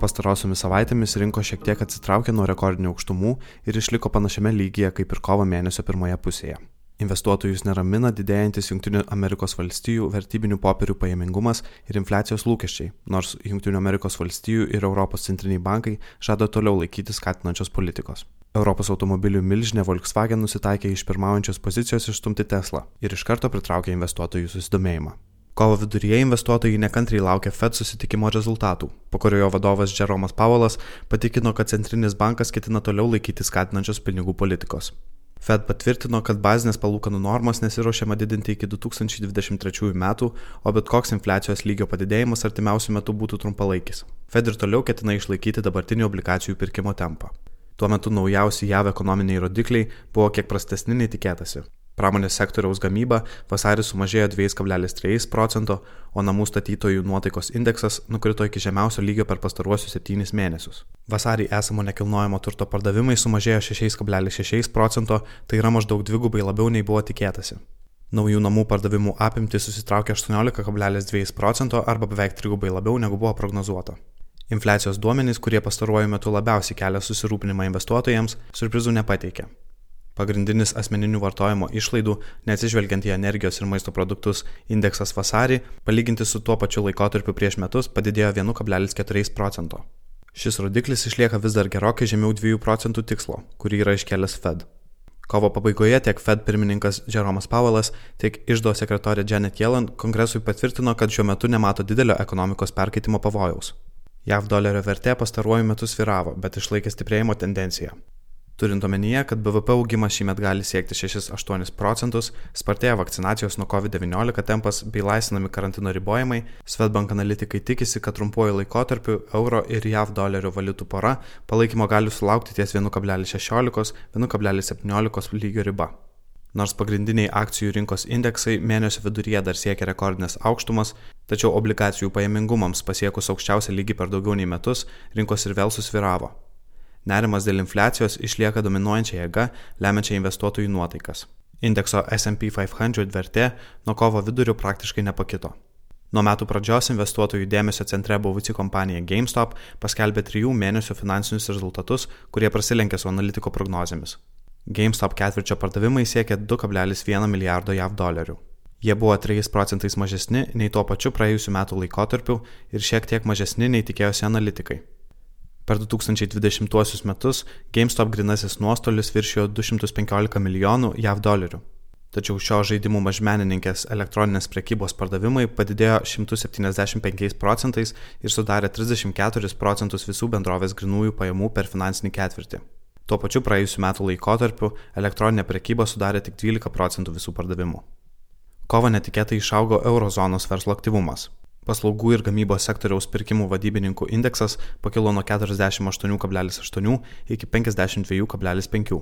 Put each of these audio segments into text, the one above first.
pastarosiomis savaitėmis rinkos šiek tiek atsitraukė nuo rekordinių aukštumų ir išliko panašiame lygyje kaip ir kovo mėnesio pirmoje pusėje. Investuotojus neramina didėjantis Junktinių Amerikos valstijų vertybinių popierių pajamingumas ir infliacijos lūkesčiai, nors Junktinių Amerikos valstijų ir Europos centriniai bankai žada toliau laikytis skatinančios politikos. Europos automobilių milžinė Volkswagen nusitaikė iš pirmaujančios pozicijos išstumti Tesla ir iš karto pritraukė investuotojų susidomėjimą. Kovo viduryje investuotojai nekantriai laukia Fed susitikimo rezultatų, po kurio vadovas Jeromas Paulas patikino, kad centrinis bankas ketina toliau laikyti skatinančios pinigų politikos. Fed patvirtino, kad bazinės palūkanų normos nesiuošiama didinti iki 2023 metų, o bet koks infliacijos lygio padidėjimas artimiausių metų būtų trumpalaikis. Fed ir toliau ketina išlaikyti dabartinį obligacijų pirkimo tempą. Tuo metu naujausi JAV ekonominiai rodikliai buvo kiek prastesni nei tikėtasi. Pramonės sektoriaus gamyba vasarį sumažėjo 2,3 procento, o namų statytojų nuotaikos indeksas nukrito iki žemiausio lygio per pastaruosius 7 mėnesius. Vasarį esamo nekilnojamo turto pardavimai sumažėjo 6,6 procento, tai yra maždaug dvigubai labiau nei buvo tikėtasi. Naujų namų pardavimų apimtis susitraukė 18,2 procento arba beveik trigubai labiau negu buvo prognozuota. Infliacijos duomenys, kurie pastaruoju metu labiausiai kelia susirūpinimą investuotojams, surprizų nepateikė. Pagrindinis asmeninių vartojimo išlaidų, neatsižvelgiant į energijos ir maisto produktus, indeksas vasarį, palyginti su tuo pačiu laikotarpiu prieš metus, padidėjo 1,4 procento. Šis rodiklis išlieka vis dar gerokai žemiau 2 procentų tikslo, kurį yra iškelęs Fed. Kovo pabaigoje tiek Fed pirmininkas Jeromas Powellas, tiek išdo sekretorė Janet Yellen kongresui patvirtino, kad šiuo metu nemato didelio ekonomikos perkaitimo pavojaus. JAV dolerio vertė pastaruoju metu sviravo, bet išlaikė stiprėjimo tendenciją. Turint omenyje, kad BVP augimas šiemet gali siekti 6-8 procentus, spartėja vakcinacijos nuo COVID-19 tempas bei laisvinami karantino ribojimai, Svetbank analitikai tikisi, kad trumpuoju laikotarpiu euro ir JAV dolerių valiutų pora palaikymo gali sulaukti ties 1,16-1,17 lygio riba. Nors pagrindiniai akcijų rinkos indeksai mėnesio viduryje dar siekia rekordinės aukštumas, tačiau obligacijų pajamingumams pasiekus aukščiausią lygį per daugiau nei metus, rinkos ir vėl susviravo. Nerimas dėl infliacijos išlieka dominuojančia jėga, lemiančia investuotojų nuotaikas. Indekso SP 500 vertė nuo kovo vidurio praktiškai nepakito. Nuo metų pradžios investuotojų dėmesio centre buvusi kompanija GameStop paskelbė trijų mėnesių finansinius rezultatus, kurie prasilenkė su analitiko prognozėmis. GameStop ketvirčio pardavimai siekė 2,1 milijardo JAV dolerių. Jie buvo 3 procentais mažesni nei tuo pačiu praėjusiu metu laikotarpiu ir šiek tiek mažesni nei tikėjosi analitikai. Per 2020 metus GameStop grinasis nuostolis viršijo 215 milijonų JAV dolerių. Tačiau šio žaidimų mažmenininkės elektroninės prekybos pardavimai padidėjo 175 procentais ir sudarė 34 procentus visų bendrovės grinųjų pajamų per finansinį ketvirtį. Tuo pačiu praėjusiu metu laikotarpiu elektroninė prekyba sudarė tik 12 procentų visų pardavimų. Kovo netikėtai išaugo eurozonos verslo aktyvumas. Paslaugų ir gamybos sektoriaus pirkimų vadybininkų indeksas pakilo nuo 48,8 iki 52,5.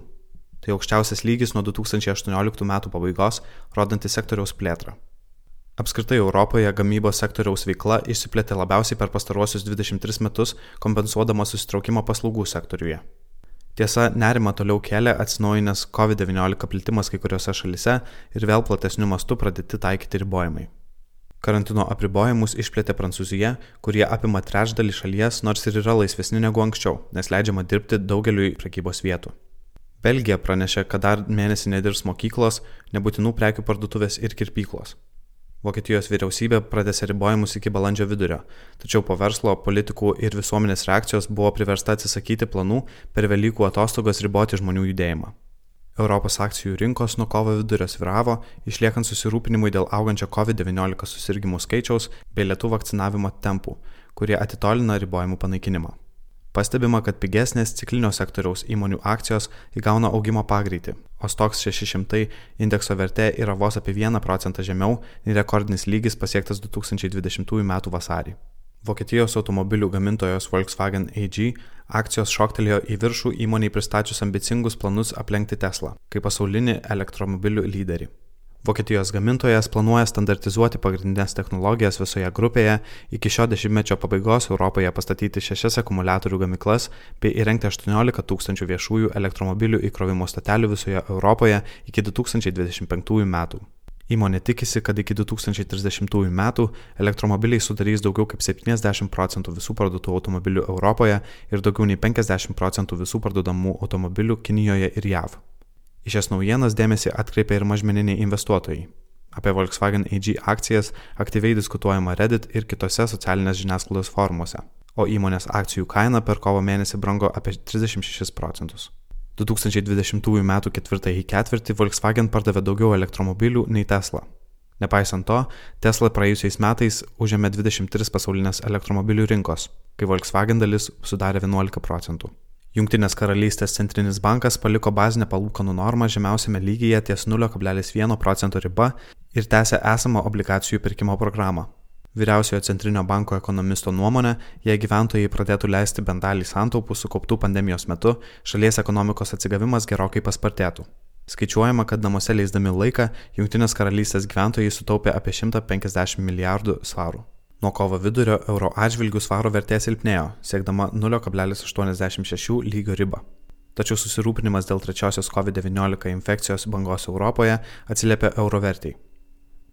Tai aukščiausias lygis nuo 2018 metų pabaigos, rodantis sektoriaus plėtrą. Apskritai Europoje gamybos sektoriaus veikla išsiplėtė labiausiai per pastaruosius 23 metus, kompensuodama susitraukimą paslaugų sektoriuje. Tiesa, nerima toliau kelia atsinaujinęs COVID-19 plitimas kai kuriuose šalise ir vėl platesniu mastu pradėti taikyti ribojimai. Karantino apribojimus išplėtė Prancūzija, kurie apima trečdalį šalies, nors ir yra laisvesni negu anksčiau, nes leidžiama dirbti daugeliui prekybos vietų. Belgija pranešė, kad dar mėnesį nedirbs mokyklos, nebūtinų prekių parduotuvės ir kirpyklos. Vokietijos vyriausybė pradėsė ribojimus iki balandžio vidurio, tačiau po verslo, politikų ir visuomenės reakcijos buvo priversta atsisakyti planų per Velykų atostogas riboti žmonių judėjimą. Europos akcijų rinkos nuo kovo vidurio sviravo, išliekant susirūpinimui dėl augančio COVID-19 susirgymų skaičiaus bei lietų vakcinavimo tempų, kurie atitolina ribojimų panaikinimą. Pastebima, kad pigesnės ciklinio sektoriaus įmonių akcijos įgauna augimo pagreitį, o Stoks 600 indekso vertė yra vos apie 1 procentą žemiau nei rekordinis lygis pasiektas 2020 m. vasarį. Vokietijos automobilių gamintojos Volkswagen AG akcijos šoktelėjo į viršų įmoniai pristačius ambicingus planus aplenkti Tesla kaip pasaulinį elektromobilių lyderį. Vokietijos gamintojas planuoja standartizuoti pagrindinės technologijas visoje grupėje, iki šio dešimtmečio pabaigos Europoje pastatyti šešias akumuliatorių gamyklas bei įrengti 18 tūkstančių viešųjų elektromobilių įkrovimo statelių visoje Europoje iki 2025 metų. Įmonė tikisi, kad iki 2030 metų elektromobiliai sudarys daugiau kaip 70 procentų visų parduotų automobilių Europoje ir daugiau nei 50 procentų visų parduodamų automobilių Kinijoje ir JAV. Į šias naujienas dėmesį atkreipia ir mažmeniniai investuotojai. Apie Volkswagen AG akcijas aktyviai diskutuojama Reddit ir kitose socialinės žiniasklaidos formuose, o įmonės akcijų kaina per kovo mėnesį brango apie 36 procentus. 2020 m. ketvirtąjį ketvirtį Volkswagen pardavė daugiau elektromobilių nei Tesla. Nepaisant to, Tesla praėjusiais metais užėmė 23 pasaulinės elektromobilių rinkos, kai Volkswagen dalis sudarė 11 procentų. Junktinės karalystės centrinis bankas paliko bazinę palūkanų normą žemiausiame lygyje ties 0,1 procento riba ir tęsė esamą obligacijų pirkimo programą, Vyriausiojo centrinio banko ekonomisto nuomonė, jei gyventojai pradėtų leisti bent dalį santaupų sukauptų pandemijos metu, šalies ekonomikos atsigavimas gerokai paspartėtų. Skaičiuojama, kad namuose leisdami laiką Junktinės karalystės gyventojai sutaupė apie 150 milijardų svarų. Nuo kovo vidurio euro atžvilgių svaro vertė silpnėjo, siekdama 0,86 lygio ribą. Tačiau susirūpinimas dėl trečiosios COVID-19 infekcijos bangos Europoje atsiliepia euro vertėjai.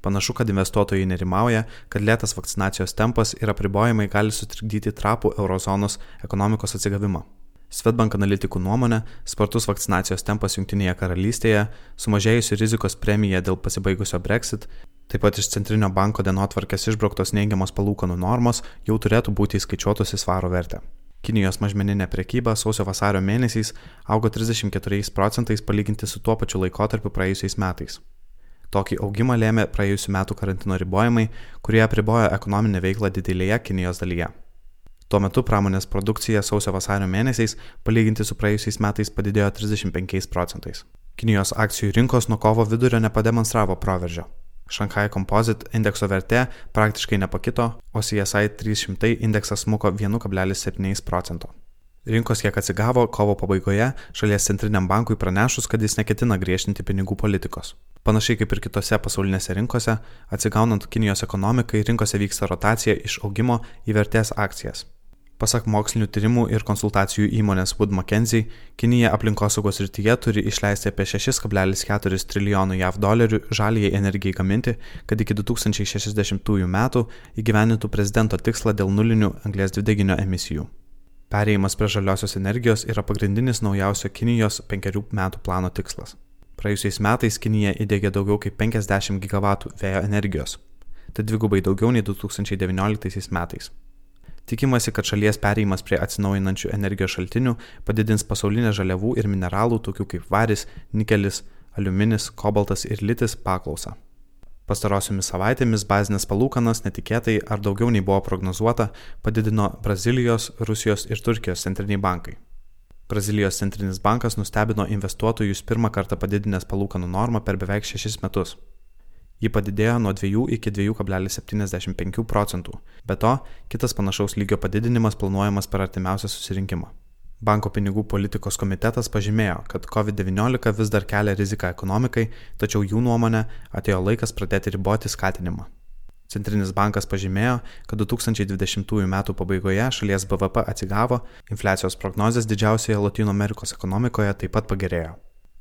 Panašu, kad investuotojai nerimauja, kad lėtas vakcinacijos tempas ir apribojimai gali sutrikdyti trapų eurozonos ekonomikos atsigavimą. Svetbank analitikų nuomonė, spartus vakcinacijos tempas Junktinėje karalystėje, sumažėjusi rizikos premija dėl pasibaigusio Brexit, taip pat iš Centrinio banko dienotvarkės išbrauktos neigiamos palūkanų normos jau turėtų būti įskaičiuotos į svaro vertę. Kinijos mažmeninė prekyba sausio vasario mėnesiais augo 34 procentais palyginti su tuo pačiu laikotarpiu praėjusiais metais. Tokį augimą lėmė praėjusiu metu karantino ribojimai, kurie apribojo ekonominę veiklą didelėje Kinijos dalyje. Tuo metu pramonės produkcija sausio vasario mėnesiais palyginti su praėjusiais metais padidėjo 35 procentais. Kinijos akcijų rinkos nuo kovo vidurio nepademonstravo proveržio. Šankhai Composite indekso vertė praktiškai nepakito, o CSI 300 indeksas smuko 1,7 procento. Rinkos kiek atsigavo kovo pabaigoje šalies centriniam bankui pranešus, kad jis neketina griežtinti pinigų politikos. Panašiai kaip ir kitose pasaulinėse rinkose, atsigaunant Kinijos ekonomikai, rinkose vyksta rotacija iš augimo į vertės akcijas. Pasak mokslinių tyrimų ir konsultacijų įmonės Wood Mackenzie, Kinija aplinkosaugos rytyje turi išleisti apie 6,4 trilijonų JAV dolerių žaliai energijai gaminti, kad iki 2060 metų įgyvenintų prezidento tikslą dėl nulinių anglės dvideginio emisijų. Perėjimas prie žaliosios energijos yra pagrindinis naujausio Kinijos penkerių metų plano tikslas. Praėjusiais metais Kinija įdėgė daugiau kaip 50 gigavatų vėjo energijos. Tai dvigubai daugiau nei 2019 metais. Tikimasi, kad šalies perėjimas prie atsinaujinančių energijos šaltinių padidins pasaulinę žaliavų ir mineralų, tokių kaip varis, nikelis, aliuminis, kobaltas ir litis paklausą. Pastarosiomis savaitėmis bazinės palūkanas netikėtai ar daugiau nei buvo prognozuota padidino Brazilijos, Rusijos ir Turkijos centriniai bankai. Brazilijos centrinis bankas nustebino investuotojus pirmą kartą padidinęs palūkanų normą per beveik šešis metus. Ji padidėjo nuo 2 iki 2,75 procentų, be to kitas panašaus lygio padidinimas planuojamas per artimiausią susirinkimą. Banko pinigų politikos komitetas pažymėjo, kad COVID-19 vis dar kelia riziką ekonomikai, tačiau jų nuomonė atėjo laikas pradėti riboti skatinimą. Centrinis bankas pažymėjo, kad 2020 m. pabaigoje šalies BVP atsigavo, infliacijos prognozijas didžiausioje Latino Amerikos ekonomikoje taip pat pagerėjo.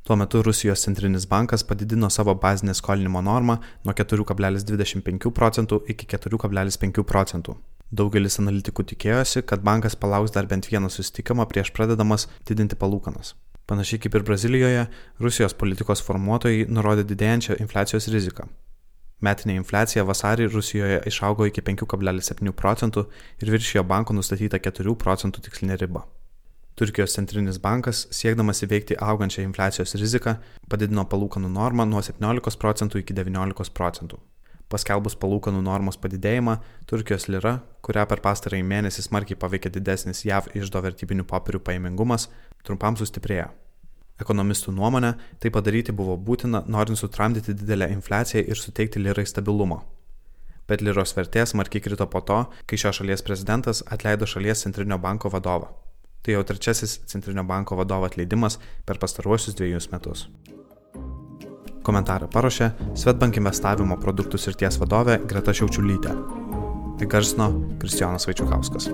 Tuo metu Rusijos centrinis bankas padidino savo bazinę skolinimo normą nuo 4,25 procentų iki 4,5 procentų. Daugelis analitikų tikėjosi, kad bankas palauks dar bent vieną susitikimą prieš pradedamas didinti palūkanas. Panašiai kaip ir Brazilijoje, Rusijos politikos formuotojai nurodė didėjančią infliacijos riziką. Metinė infliacija vasarį Rusijoje išaugo iki 5,7 procentų ir viršijo banko nustatytą 4 procentų tikslinę ribą. Turkijos centrinis bankas, siekdamas įveikti augančią infliacijos riziką, padidino palūkanų normą nuo 17 procentų iki 19 procentų. Paskelbus palūkanų normos padidėjimą, Turkijos lira, kurią per pastarąjį mėnesį smarkiai paveikė didesnis JAV išdo vertybinių popierių pajamingumas, trumpam sustiprėjo. Ekonomistų nuomonė, tai padaryti buvo būtina, norint sutramdyti didelę infliaciją ir suteikti lirai stabilumo. Bet liros vertė smarkiai krito po to, kai šios šalies prezidentas atleido šalies centrinio banko vadovą. Tai jau trečiasis centrinio banko vadovo atleidimas per pastaruosius dviejus metus. Komentarą paruošė Svetbank investavimo produktų srities vadovė Greta Šiaučiulytė. Įgarsino Kristijonas Vaičiukauskas.